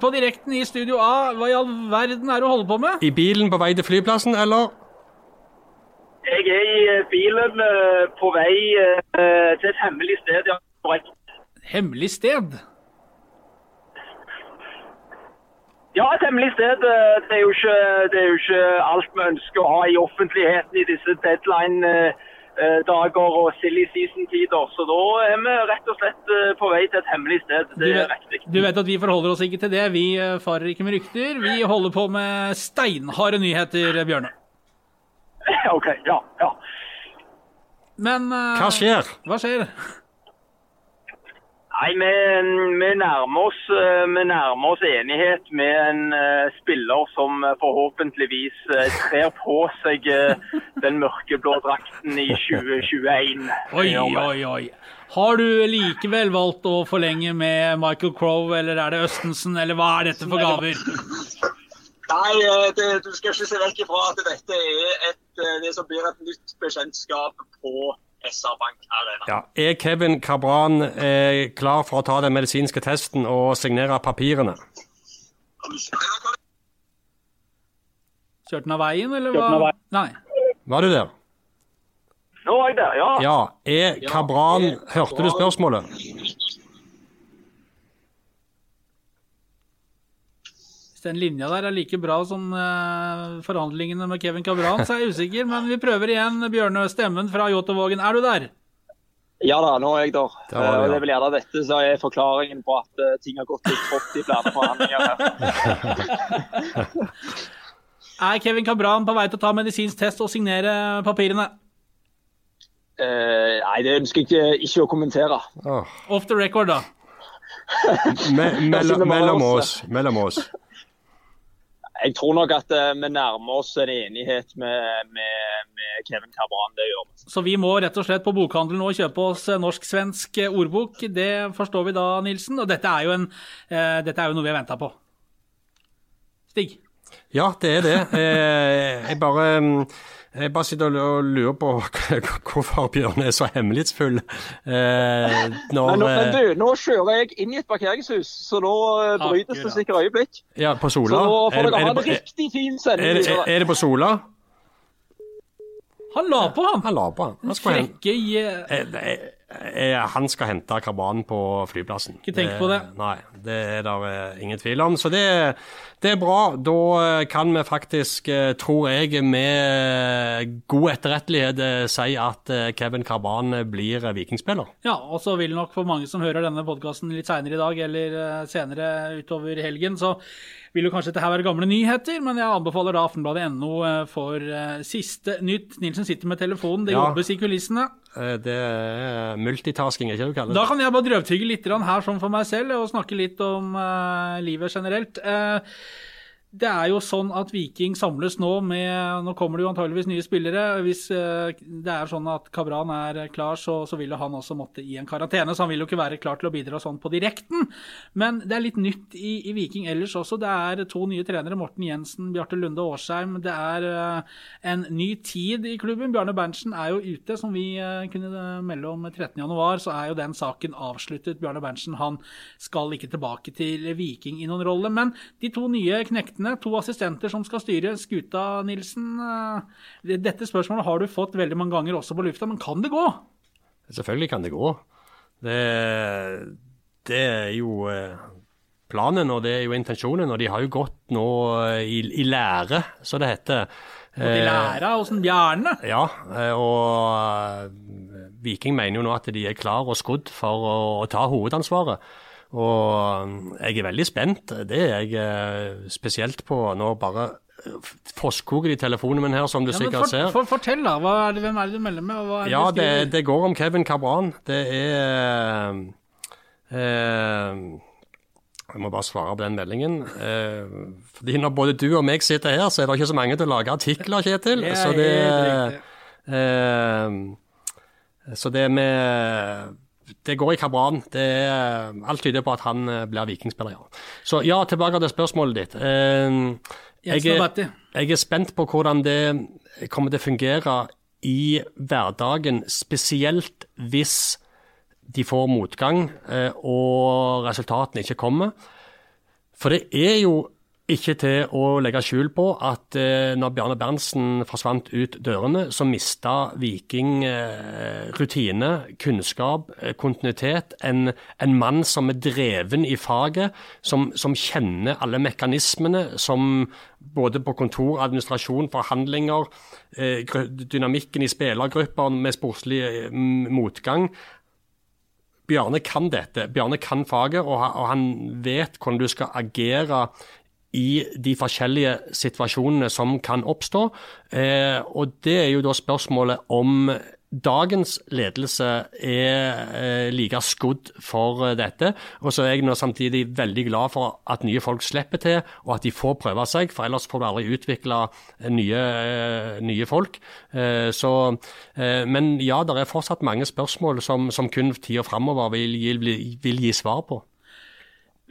på direkten i Studio A. Hva i all verden er det du holder på med? I bilen på vei til flyplassen, eller? Jeg er i eh, bilen på vei til et hemmelig sted. Ja, korrekt. Hemmelig sted. Ja, et hemmelig sted. Det er, jo ikke, det er jo ikke alt vi ønsker å ha i offentligheten i disse deadline-dager og silly season-tider. Så da er vi rett og slett eh, på vei til et hemmelig sted. Du Det er vet, riktig. du vet at vi forholder oss ikke til det. Vi eh, farer ikke med rykter. Vi holder på med steinharde nyheter, Bjørne. OK. Ja. ja. Men uh, Hva skjer? Hva skjer? Nei, vi, vi, nærmer oss, eh, vi nærmer oss enighet med en eh, spiller som eh, forhåpentligvis trer på seg den mørkeblå drakten i 2021. Oi, oi, oi. Har du likevel valgt å forlenge med Michael Crowe, eller er det Østensen, eller hva er dette for gaver? Nei, det, du skal ikke se vekk ifra at dette er et, det som blir et nytt bekjentskap på SR Bank Arena. Ja. Er Kevin Cabran eh, klar for å ta den medisinske testen og signere papirene? Kjørte den av veien, eller hva? av veien. Nei. Var du der? Nå er jeg der, ja. Ja. Er Cabran Hørte du spørsmålet? Den linja der er like bra som eh, forhandlingene med Kevin Cabran, så er jeg usikker. Men vi prøver igjen. Bjørnø Stemmen fra Jåttåvågen, er du der? Ja da, nå er jeg der. Det, Eh, ja. det er vel gjerne dette som er forklaringen på at eh, ting har gått litt trått i flere forhandlinger. Er Kevin Cabran på vei til å ta medisinsk test og signere papirene? Eh, nei, det ønsker jeg ikke, ikke å kommentere. Oh. Off the record, da. Me mellom, mellom oss. Mellom oss. Jeg tror nok at eh, vi nærmer oss en enighet med, med, med Kevin Cabran. Det gjør vi. Så vi må rett og slett på bokhandelen nå kjøpe oss norsk-svensk eh, ordbok. Det forstår vi da, Nilsen. Og dette er jo, en, eh, dette er jo noe vi har venta på. Stig? Ja, det er det. Eh, jeg bare mm, jeg bare sitter og lurer på hvorfor Bjørn er så hemmelighetsfull. Eh, når, Men, nå, men eh, du, nå kjører jeg inn i et parkeringshus, så nå eh, brytes det sikkert øyeblikk. ja, på Sola? Så nå Er får dere er, ha en det, riktig fin er, sending. det, er, er det på Sola? Han la på, han! Han la på, han. Han, skulle hen- Frekke eh, han skal hente Karban på flyplassen. Ikke tenk på det. Nei, det er det ingen tvil om. Så det, det er bra. Da eh, kan vi faktisk, eh, tror jeg, med god etterrettelighet eh, si at eh, Kevin Karban eh, blir eh, vikingspiller. Ja, og så vil nok for mange som hører denne podkasten litt seinere i dag, eller eh, senere utover helgen, så vil jo kanskje dette her være gamle nyheter, men jeg anbefaler da Aftenbladet.no eh, for eh, siste nytt. Nilsen sitter med telefonen, det Ja. jobbes i kulissene. Eh, Det er multitasking, er ikke det du kaller det? Da kan jeg bare drøvtygge litt her sånn for meg selv, og snakke litt om uh, livet generelt. Eh, det er jo sånn at Viking samles nå med Nå kommer det jo antageligvis nye spillere. Hvis eh, det er sånn at Kabran er klar, så, så vil jo han også måtte i en karantene. Så han vil jo ikke være klar til å bidra sånn på direkten. Men det er litt nytt i, i Viking ellers også. Det er to nye trenere, Morten Jensen, Bjarte Lunde Årsheim. Det er eh, en ny tid i klubben. Bjarne Berntsen er jo ute, som vi eh, kunne melde om 13.1. Så er jo den saken avsluttet. Bjarne Berntsen han skal ikke tilbake til Viking i noen rolle. Men de to nye knektene, to assistenter som skal styre skuta, Nilsen. eh, Dette spørsmålet har du fått veldig mange ganger også på lufta, men kan det gå? Selvfølgelig kan det gå. Det, det er jo eh, planen, og det er jo intensjonen. Og de har jo gått nå eh, i, i lære, som det heter. Og de lærer åssen Bjarne Ja, og Viking mener jo nå at de er klar og skodd for å ta hovedansvaret. Og eh, jeg er veldig spent. Det er jeg eh, spesielt på nå bare eh, fosskoker i telefonen min her, som du ja, sikkert for, ser. for, Fortell, da. Er det, hvem er det du melder med? er det Ja, det, det går om Kevin Cabran. Det er eh, Jeg må bare svare på den meldingen. Eh, fordi når både du og meg sitter her, så er det ikke så mange til å lage artikler, Kjetil. Det er så det eh, Så det med det går i bra, Det er, alt tyder på at han eh, blir vikingspiller, ja. Så ja, tilbake til spørsmålet ditt. Eh, jeg, er, jeg er spent på hvordan det kommer til å fungere i hverdagen, spesielt hvis de får motgang eh, og resultatene ikke kommer. For det er jo ikke til å legge skjul på at eh, når Bjarne Berntsen forsvant ut dørene, så mista Viking eh, rutine, kunnskap, eh, kontinuitet. En, en mann som er dreven i faget, som, som kjenner alle mekanismene, som både på kontor, administrasjon, forhandlinger, dynamikken i spillergrupper med sportslig motgang. Bjarne kan dette. Bjarne kan faget, og han vet hvordan du skal agere i de forskjellige situasjonene som kan oppstå. Eh, og det er jo da spørsmålet om dagens ledelse er eh, like skodd for eh, dette. Og så er jeg nå samtidig veldig glad for at nye folk slipper til, og at de får prøve seg. For ellers får du aldri utvikla nye, nye folk. Så, men ja, det er fortsatt mange spørsmål som, som kun tida framover vil, vil, vil gi svar på.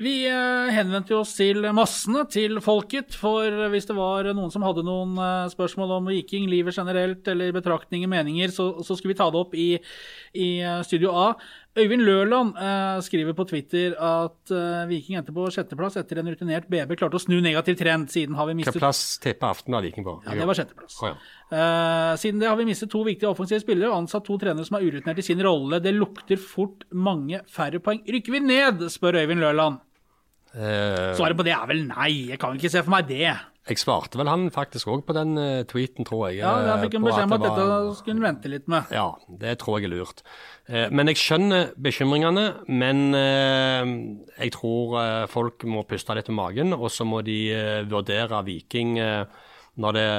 Vi eh, henvendte oss til massene, til folket, for hvis det var noen som hadde noen eh, spørsmål om Viking, livet generelt, eller betraktninger, meninger, så, så skulle vi ta det opp i, i eh, Studio A. Øyvind Lørland eh, skriver på Twitter at eh, Viking endte på sjetteplass etter en rutinert BB klarte å snu negativ trend. Siden har vi Hvilken plass plass tipper av Viking på? ja, det var sjetteplass. Oh, ja. Eh, siden det har vi mistet to viktige offensive spillere og ansatt to trenere som er urutinert i sin rolle. Det lukter fort mange færre poeng. Rykker vi ned, spør Øyvind Lørland. Eh, Svaret på det er vel nei. Jeg kan ikke se for meg det. Jeg svarte vel han faktisk òg på den eh, tweeten, tror jeg. Ja, Da eh, fikk han beskjed om at det dette var- skulle han vente litt med. Ja, det tror jeg er lurt. Eh, Men jeg skjønner bekymringene. Men eh, jeg tror eh, folk må puste litt med magen, og så må de eh, vurdere Viking eh, når det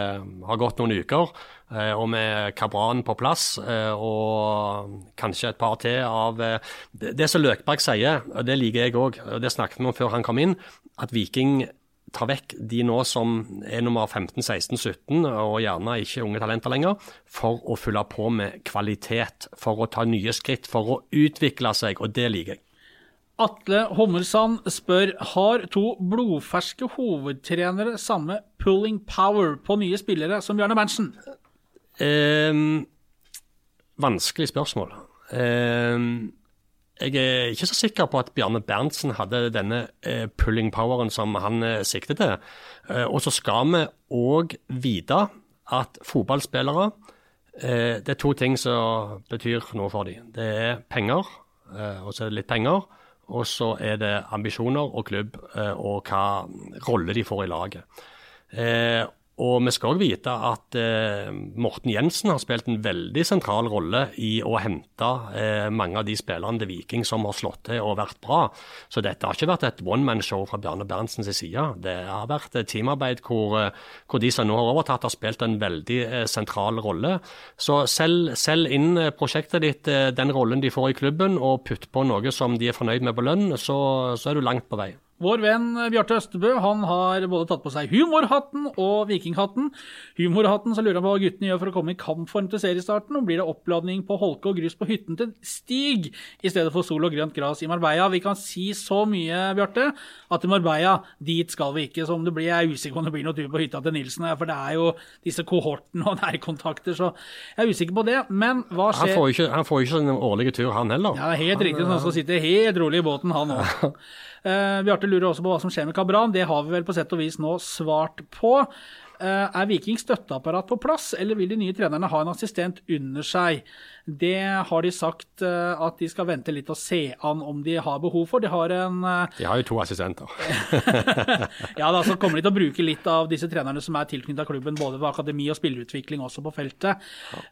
har gått noen uker, eh, og med Kabran på plass, eh, og kanskje et par til av eh, Det, det som Løkberg sier, og det liker jeg òg, og det snakket vi om før han kom inn, at Viking tar vekk de nå som er nummer 15, 16, 17, og gjerne ikke unge talenter lenger, for å fylle på med kvalitet, for å ta nye skritt, for å utvikle seg, og det liker jeg. Atle Hommelsand spør har to blodferske hovedtrenere samme pulling power på nye spillere som Bjarne Berntsen. Eh, vanskelig spørsmål. Ehm, jeg er ikke så sikker på at Bjarne Berntsen hadde denne eh, pulling poweren som han siktet sikter til. Eh, og så skal vi òg vite at fotballspillere eh, Det er to ting som betyr noe for dem. Det er penger, eh, og så er det litt penger. Og så er det ambisjoner og klubb, eh, og hva rolle de får i laget. Og vi skal òg vite at eh, Morten Jensen har spilt en veldig sentral rolle i å hente eh, mange av de spillerne til Viking som har slått til og vært bra. Så dette har ikke vært et one-man-show fra Bjarne Berntsens side. Det har vært et teamarbeid hvor, eh, hvor de som nå har overtatt, har spilt en veldig eh, sentral rolle. Så selg, selg inn eh, prosjektet ditt, eh, den rollen de får i klubben, og putt på noe som de er fornøyd med på lønn, så, så er du langt på vei. Vår venn Bjarte Østebø han har både tatt på seg humorhatten og vikinghatten. Humorhatten så lurer han på hva guttene gjør for å komme i kampform til seriestarten. og Blir det oppladning på holke og grus på hytten til Stig i stedet for sol og grønt gras i Marbella? Vi kan si så mye, Bjarte, at i Marbella, dit skal vi ikke. Så om det blir, jeg er usikker på om det blir noe tur på hytta til Nilsen. For det er jo disse kohortene og nærkontakter, så jeg er usikker på det. Men hva Han skjer får jo ikke, han får ikke sånn årlige tur, han heller. ja, helt riktig. Han skal sitte helt rolig i båten, han òg. Uh, Bjarte lurer også på hva som skjer med Kabran. Det har vi vel på sett og vis nå svart på. Eh, er Vikings støtteapparat på plass, eller vil de nye trenerne ha en assistent under seg? Det har de sagt eh, at de skal vente litt og se an om de har behov for. De har en eh, De har jo to assistenter. Ja, da så kommer de til å bruke litt av disse trenerne som er tilknyttet klubben, både ved akademi og spillerutvikling også på feltet.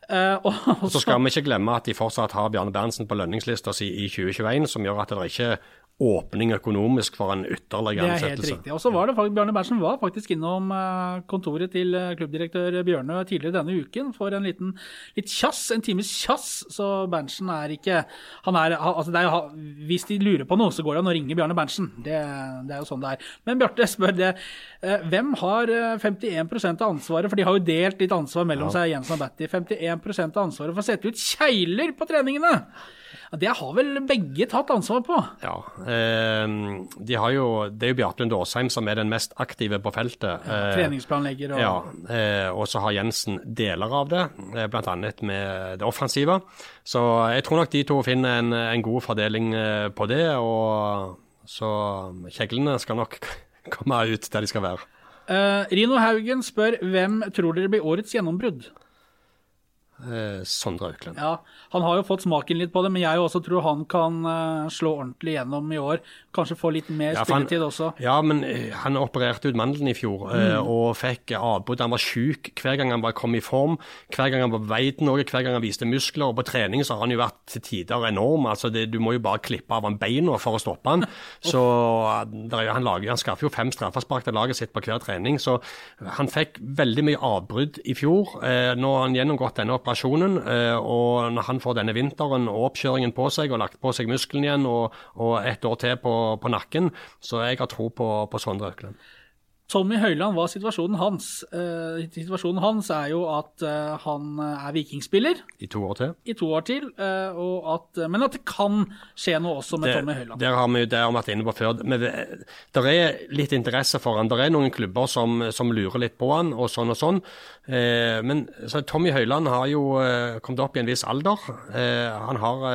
Eh, og, og Så skal vi ikke glemme at de fortsatt har Bjarne Berntsen på lønningslista si i 2021, som gjør at det ikke åpning økonomisk for en ytterligere Det er helt riktig. Og så var det faktisk, Bjarne Berntsen var faktisk innom eh, kontoret til eh, klubbdirektør Bjørnø tidligere denne uken for en liten litt kjass, en times tjass. Så Berntsen er ikke han er, altså det er, Hvis de lurer på noe, så går det an å ringe Bjarne Berntsen. Det, det er jo sånn det er. Men Bjarte spør det. eh, Hvem har eh, 51 av ansvaret, for de har jo delt litt ansvar mellom seg, Jensen og Batty. 51 av ansvaret for å sette ut kjegler på treningene! Ja, Det har vel begge tatt ansvar på? Ja, eh, de har jo, Det er jo Bjarte Lund Aasheim som er den mest aktive på feltet. Eh, Treningsplanlegger og Ja, eh, og så har Jensen deler av det, eh, bl.a. med det offensive. Så jeg tror nok de to finner en, en god fordeling på det. og Så kjeglene skal nok komme ut der de skal være. Eh, Rino Haugen spør hvem tror dere blir årets gjennombrudd? Eh, Sondre Auklend. Ja, Han har jo fått smaken litt på det, men jeg også tror han kan eh, slå ordentlig gjennom i år. Kanskje få litt mer Ja, han- spilletid også. Ja, men eh, han opererte ut mandelen i fjor eh, Mm. og fikk avbrudd. Han var syk hver gang han var kom i form. Hver gang han var på vei til noe, hver gang han viste muskler. Og på trening så har han jo vært til tider enorm. altså det, Du må jo bare klippe av han beina for å stoppe han. Så eh, der er han, lager, han skaffer jo fem straffespark til laget sitt på hver trening. Så han fikk veldig mye avbrudd i fjor. Eh, nå har han gjennomgått denne operasjonen operasjonen. eh, Og når han får denne vinteren og oppkjøringen på seg, og lagt på seg muskelen igjen, og, og et år til på, på nakken, så jeg har tro på, på Sondre Økland. Tommy Høiland, hva er situasjonen hans? Eh, situasjonen hans er jo at eh, han er vikingspiller I to år til. i to år til, eh, og at, men at det kan skje noe også med Tommy Høiland. Der har vi det har vært inne på før. Men det er litt interesse for han. Det er noen klubber som, som lurer litt på han, og sånn og sånn. Eh, men Tommy Høiland har jo eh, kommet opp i en viss alder. Eh, han har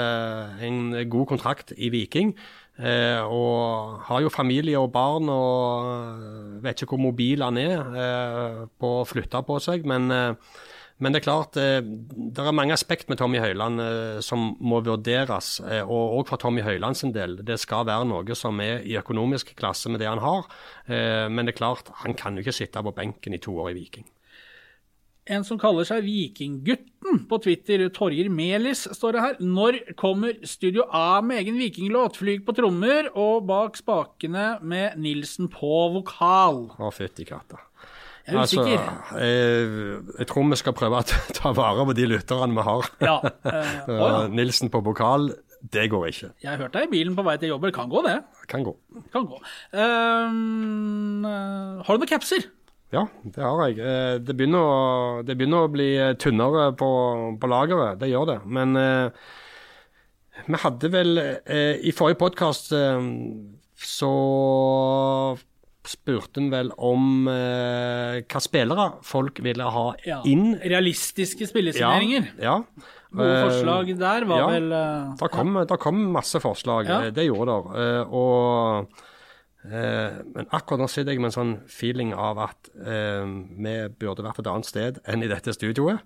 en god kontrakt i Viking. Og har jo familie og barn og vet ikke hvor mobil han er på å flytte på seg. Men, men det er klart, det er mange aspekt med Tommy Høiland som må vurderes. Og òg for Tommy Høiland sin del. Det skal være noe som er i økonomisk klasse med det han har. Men det er klart, han kan jo ikke sitte på benken i to år i Viking. En som kaller seg Vikinggutten på Twitter, Torjer Melis, står det her. Når kommer Studio A med egen vikinglåt? Flyg på trommer og bak spakene med Nilsen på vokal. Å, fytti katta. Jeg er usikker. jeg, jeg tror vi skal prøve å ta vare på de lytterne vi har. Ja, eh, å ja. Eh, Nilsen på vokal, det går ikke. Jeg har hørt deg i bilen på vei til jobb. Kan gå, det. Kan gå. Kan gå. Eh, har du noen capser? Ja, det har jeg. Eh, Det begynner å, det begynner å bli eh, tynnere på, på lageret, det gjør det. Men eh, vi hadde vel eh, I forrige podkast eh, så spurte en vel om eh, hva spillere folk ville ha Ja. inn. Realistiske spillesigneringer. Ja. Gode Eh, forslag der var ja. vel eh, Det kom, der kom masse forslag, Ja. det gjorde det. Eh, og, eh, men akkurat nå sitter jeg med en sånn feeling av at eh, vi burde vært et annet sted enn i dette studioet.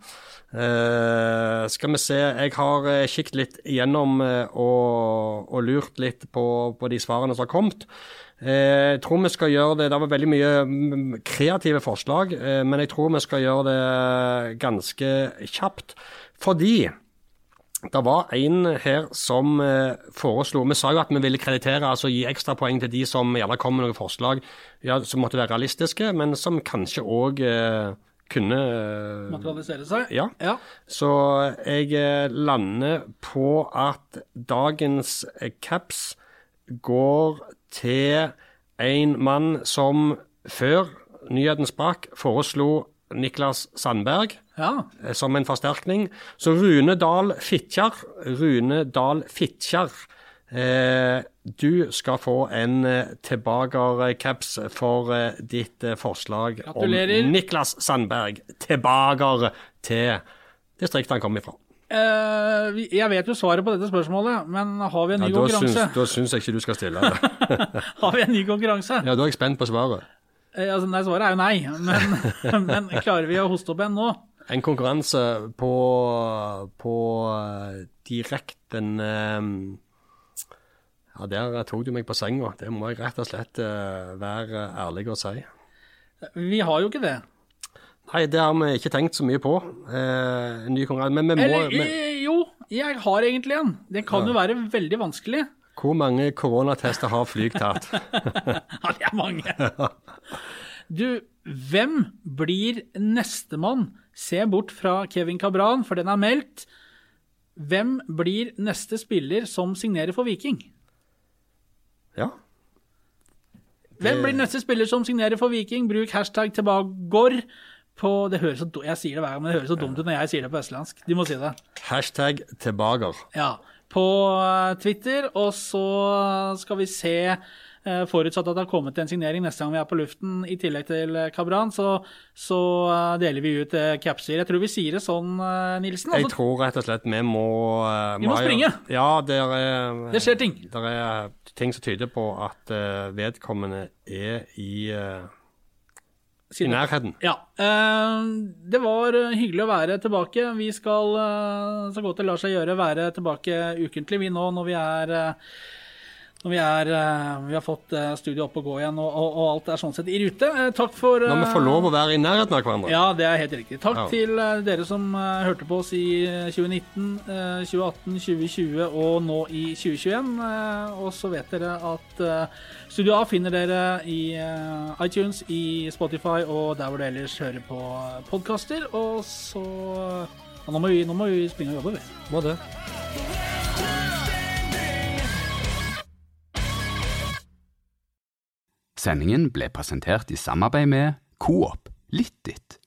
Eh, skal vi se, jeg har eh, kikket litt igjennom eh, og, og lurt litt på, på de svarene som har kommet. Eh, Jeg tror vi skal gjøre det Det var veldig mye mm, kreative forslag, men jeg tror vi skal gjøre det ganske kjapt. Fordi det var en her som eh, foreslo Vi sa jo at vi ville kreditere, altså gi ekstrapoeng til de som gjerne kom med noen forslag ja, som måtte være realistiske, men som kanskje òg eh, kunne eh, materialisere seg. Ja. Ja. Så jeg eh, lander på at dagens caps går til en mann som før nyheten sprakk, foreslo Niklas Sandberg ja. eh, som en forsterkning. Så Rune Dahl Fitjar, Rune Dahl Fitjar, eh, du skal få en eh, tilbakercaps for eh, ditt eh, forslag Gratulerer. om Niklas Sandberg tilbake til distriktet han kom ifra. Eh, jeg vet jo svaret på dette spørsmålet, men har vi en Ja, ny konkurranse? syns, da syns jeg ikke du skal stille. Har vi en ny konkurranse? Ja, Da er jeg spent på svaret. Altså, nei, svaret er jo nei, men, men klarer vi å hoste opp en nå? En konkurranse på, på eh, direkten eh, Ja, der tok du meg på senga. Det må jeg rett og slett eh, være ærlig og si. Vi har jo ikke det. Nei, det har vi ikke tenkt så mye på. Eh, en ny konkurranse. Men vi må Eller jo, jeg har egentlig en. Det kan jo være veldig vanskelig. Hvor mange koronatester har Flyg tatt? Ja, det er mange. Du, hvem blir nestemann? Se bort fra Kevin Cabran, for den er meldt. Hvem blir neste spiller som signerer for Viking? Ja. Hvem blir neste spiller som signerer for Viking? Bruk hashtag tilbakegård. på Det høres så, jeg sier det hver gang, men det høres så dumt ut når jeg sier det på østlandsk. De må si det. Hashtag tilbaker. Ja, på eh, Twitter, og så skal vi se Forutsatt at det har kommet en signering neste gang vi er på luften, i tillegg til eh, Kabran, så, så eh, deler vi ut eh, capser. Jeg tror vi sier det sånn, Nilsen. Nilsen. Jeg Altså, tror rett og slett vi må eh, Vi må må springe. Ja, der er Det skjer ting. Det er ting som tyder på at eh, vedkommende er i, eh, i nærheten. Ja. eh, det var eh, hyggelig å være tilbake. Vi skal, eh, så godt det lar seg gjøre, være tilbake ukentlig, vi nå når vi er eh, når vi, er, eh, vi har fått studiet opp og gå igjen, og, og, og alt er sånn sett i rute. Eh, takk for Når vi eh, får lov å være i nærheten av hverandre. Ja, det er helt riktig. Takk Ja. til eh, dere som eh, hørte på oss i eh, 2019, eh, 2018, 2020 og nå i 2021. Eh, og så vet dere at eh, Studio A finner dere i eh, iTunes, i Spotify og der hvor du ellers hører på podkaster. Og så ja, nå må vi, nå må vi springe og jobbe, vi. Må det. Sendingen ble presentert i samarbeid med Coop Litt ditt.